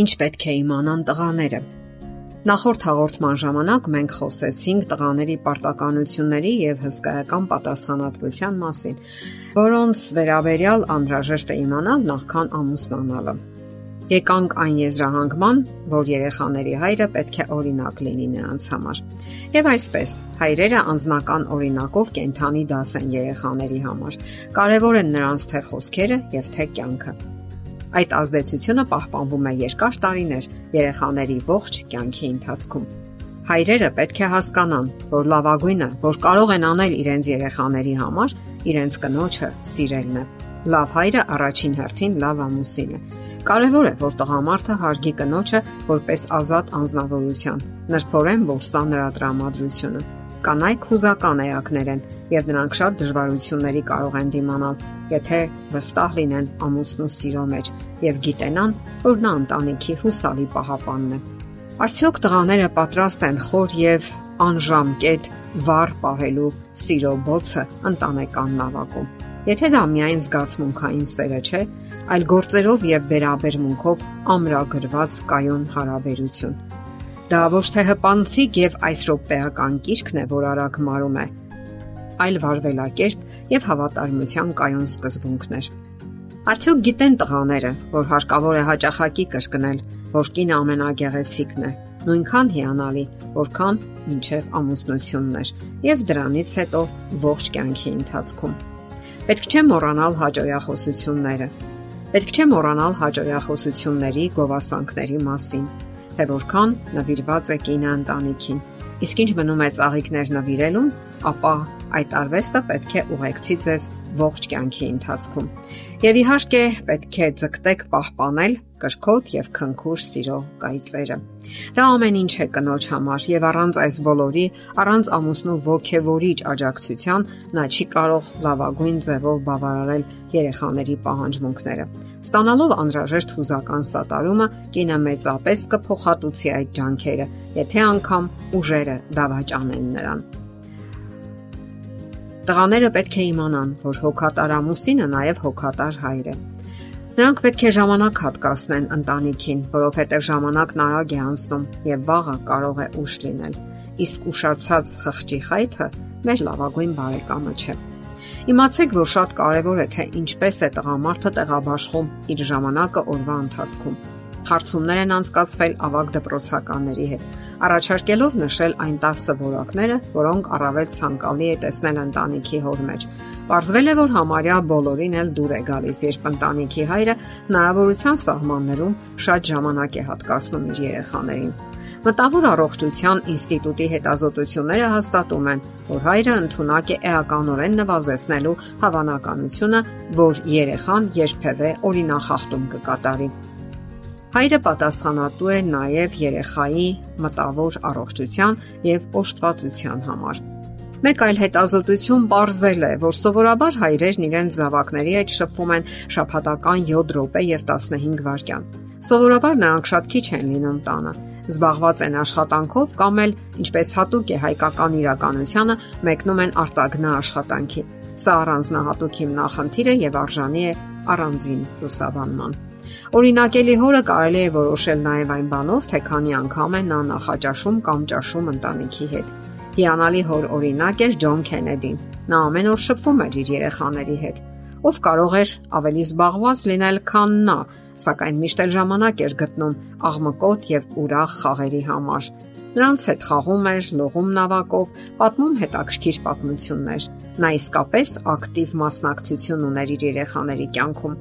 Ինչ պետք է իմանան տղաները։ Նախորդ հաղորդման ժամանակ մենք խոսեցինք տղաների պարտականությունների եւ հսկայական պատասխանատվության մասին, որոնց վերաբերյալ անհրաժեշտ է իմանալ նախքան ամուսնանալը։ Եկանք այն եզրահանգման, որ երեխաների հայրը պետք է օրինակ լինի նրանց համար։ Եվ այսպես, հայրերը անznական օրինակով կենթանի դաս են երեխաների համար։ Կարևոր են նրանց թե խոսքերը եւ թե կյանքը։ Այդ ազդեցությունը պահպանվում է երկար տարիներ երեխաների ողջ կյանքի ընթացքում։ Հայրերը պետք է հասկանան, որ լավագույնը, որ կարող են անել իրենց երեխաների համար, իրենց կնոջը սիրելն է։ Լավ հայրը առաջին հերթին լավ ամուսին է։ Կարևոր է, որ տղամարդը հարգի կնոջը որպես ազատ անznավորություն, նրբորեն, որ սա նրա տրամադրությունը։ Կանայք հուզական էակներ են եւ նրանք շատ դժվարությունների կարող են դիմանալ, եթե վստահ լինեն ամուսնու սիրո մեջ եւ գիտենան, որ նա ընտանիքի հուսալի պահապանն է։ Արդյոք տղաները պատրաստ են խոր եւ անժամկետ վառ պահելու սիրո բոցը ընտանեկան նավակում։ Եթե դա միայն զգացմունքային սերը չէ, այլ գործերով եւ վերաբերմունքով ամրագրված կայուն հարաբերություն Դա ոչ թե հպանցիկ եւ այս ռոպեական կիրքն է, որ արագ մարում է, այլ վարվելակերպ եւ հավատարմության կայուն սկզբունքներ։ Արդյոք գիտեն տղաները, որ հարկավոր է հաճախակի կրկնել, որ կինը ամենագեղեցիկն է, նույնքան հիանալի, որքան մինչև ամուսնությունն էր, եւ դրանից հետո ողջ կյանքի ընթացքում։ Պետք չէ մոռանալ հաջողախոսությունները։ Պետք չէ մոռանալ հաջողախոսությունների գովասանքների մասին թե որքան նվիրված է կինը ընտանիքին։ Իսկ ինչ մնում է ծաղիկներ նվիրելուն, ապա այդ արվեստը պետք է ուղեկցի ձեզ ողջ կյանքի ընթացքում։ Եվ իհարկե պետք է ձգտեք պահպանել կրկոտ եւ քնքուր սիրո կայծերը։ Դա ամեն ինչ է կնոջ համար եւ առանց այս բոլորի, առանց ամուսնու ողքեվորիչ աջակցության նա չի կարող լավագույն ձևով բավարարել երեխաների պահանջմունքները։ Ստանալով անհրաժեշտ հուզական սատարումը, կինը մեծապես կփոխհատուցի այդ ջանքերը, եթե անգամ ուժերը դավաճանեն նրան։ Տղաները պետք է իմանան, որ հոգատար ամուսինը նաև հոգատար հայր է։ Նրանք պետք է ժամանակ հատկացնեն ընտանիքին, որովհետև ժամանակն արագ է անցնում եւ վաղը կարող է ուշ լինել։ Իսկ ուշացած խղճի խայթը մեր լավագույն բարեկամը չէ։ Իմացեք, որ շատ կարևոր է թե ինչպես է տղամարդը տեղաբաշխում իր ժամանակը օրվա ընթացքում։ Հարցումներ են անցկացվել ավակ դպրոցականների հետ, առաջարկելով նշել այն 10 որակները, որոնք առավել ցանկալի է տեսնել ընտանիքի հոր մեջ։ Պարզվել է, որ համարյա բոլորին էլ դուր է գալիս, երբ ընտանիքի հայրը հնարավորության սահմաններում շատ ժամանակ է հատկացնում իր երեխաներին Մտավոր առողջության ինստիտուտի հետազոտությունները հաստատում են, որ հայրը ընդունակ է էականորեն նվազեցնելու հավանականությունը, որ երեխան երբևէ օրինախախտում կկատարի։ Հայրը պատասխանատու է նաև երեխայի մտավոր առողջության եւ օժտվածության համար։ Մեկ այլ հետազոտություն ողրզել է, որ սովորաբար հայրերն իրենց զավակների հետ շփվում են շփհատական 7 րոպե եւ 15 վայրկյան։ Սովորաբար նրանք շատ քիչ են լինում տանը զբաղված են աշխատանքով կամ էլ ինչպես հատուկ է հայկական իրականությանը մեկնում են արտագնա աշխատանքի։ Սա առանձնահատուկ հիմնախնդիր է եւ արժանի է առանձին լուսաբանման։ Օրինակելի հորը կարելի է որոշել նաև այն բանով, թե քանի անգամ է նա նախաճաշում կամ ճաշում ընտանիքի հետ։ Հիանալի հոր օրինակ էր Ջոն Քենեդին։ Նա ամեն օր շփվում էր իր երեխաների հետ ով կարող էր ավելի զբաղված լինել, քան նա, սակայն միշտ էլ ժամանակ էր գտնում աղմկոտ եւ ուրախ խաղերի համար։ Նրանց հետ խաղում էր, լողում նավակով, պատմում հետաքրքիր պատմություններ։ Նա իսկապես ակտիվ մասնակցություն ուներ իր երեխաների կյանքում։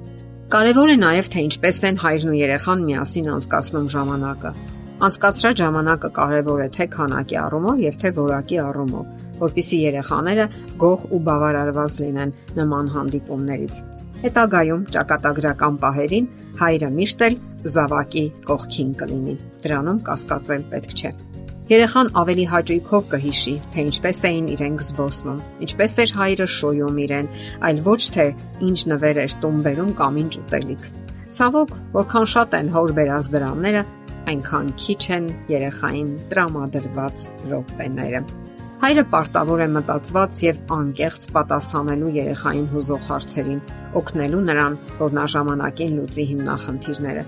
Կարևոր է նաև թե ինչպես են հայրն ու երեխան միասին անցկացնում ժամանակը։ Անցկացրած ժամանակը կարևոր է թե քանակի առումով եւ թե որակի առումով որpիսի երեխաները գող ու բավարարված լինեն նման հանդիպումներից։ Հետագայում ճակատագրական պահերին հայրը միշտ էլ զավակի կողքին կլինի։ Դրանում կասկածել պետք չէ։ Երեխան ավելի հաճույքով կհիշի, թե ինչպես էին իրենք զբոսնում, ինչպես էր հայրը շոյում իրեն, այլ ոչ թե ինչ նվեր էր տուն բերում կամ ինչ ուտելիք։ Ցավոք, որքան շատ են հոր բերած դրամները, այնքան քիչ են երեխային տրամադրված րոպեները։ Հայրը պարտավոր է մտածված եւ անկեղծ պատասխանելու երեխային հուզող հարցերին, օգնելու նրան, որ նա ժամանակին լուծի հիմնախնդիրները։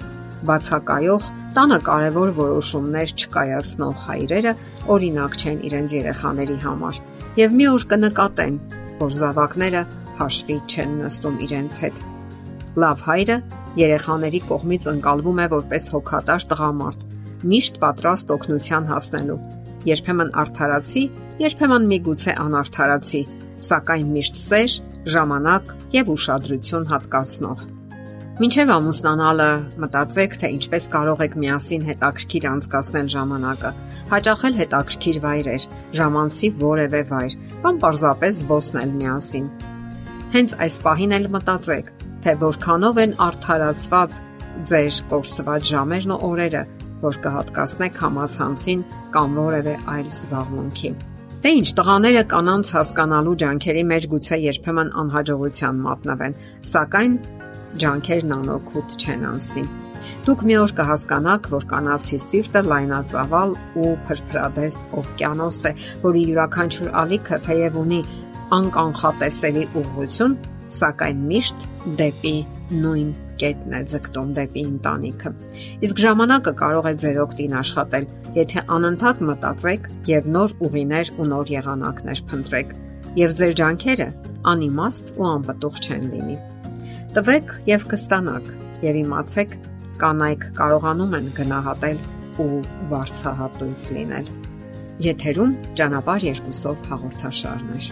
բացակայող, տանը կարևոր որոշումներ չկայացնող հայրերը օրինակ չեն իրենց երեխաների համար եւ մի օր կնկատեն, որ զավակները հաշվի չեն նստում իրենց հետ։ Լավ հայրը երեխաների կողմից ընկալվում է որպես հոգատար տղամարդ, միշտ պատրաստ օգնության հասնելու։ Երբեմն արդարացի, երբեմն միգուցե անարդարացի, սակայն միշտ սեր, ժամանակ եւ ուշադրություն հատկացնող։ Մինչև ամուսնանալը մտածեք, թե ինչպես կարող եք միասին հետաքրքիր անցկасնել ժամանակը, հաճախել հետաքրքիր վայրեր, ժամանցի որևէ վայր, կամ պարզապես զբոսնել միասին։ Հենց այս պահին էլ մտածեք, թե որքանով են արդարացված ձեր կորսված ժամերն ու օրերը, որ կհատկացնեք համացանցին կամ որևէ այլ զբաղմունքի։ Դե ինչ տղաները կանանց հասկանալու ջանքերի մեջ գուցե երբեմն անհաջողության մատնվեն, սակայն ջանքերն անօգուտ չեն անցնի։ Դուք մի օր կհասկանաք, որ կանացի սիրտը լայնածավալ ու փրփրադես օվկիանոս է, որի յուրաքանչյուր ալիքը թեև ունի անկանխատեսելի ուղղություն, սակայն միշտ դեպի նույն կետն է ձգտում դեպի ընտանիքը։ Իսկ ժամանակը կարող է ձեր օգտին աշխատել, եթե անընդհատ մտածեք եւ նոր ուղիներ ու նոր եղանակներ փնտրեք, եւ ձեր ջանքերը անիմաստ ու անպտուղ չեն լինի տվեք եւ կստանաք եւ իմացեք կանայք կարողանում են գնահատել ու վարցահատույց լինել եթերում ճանապար երկուսով հաղորդաշարներ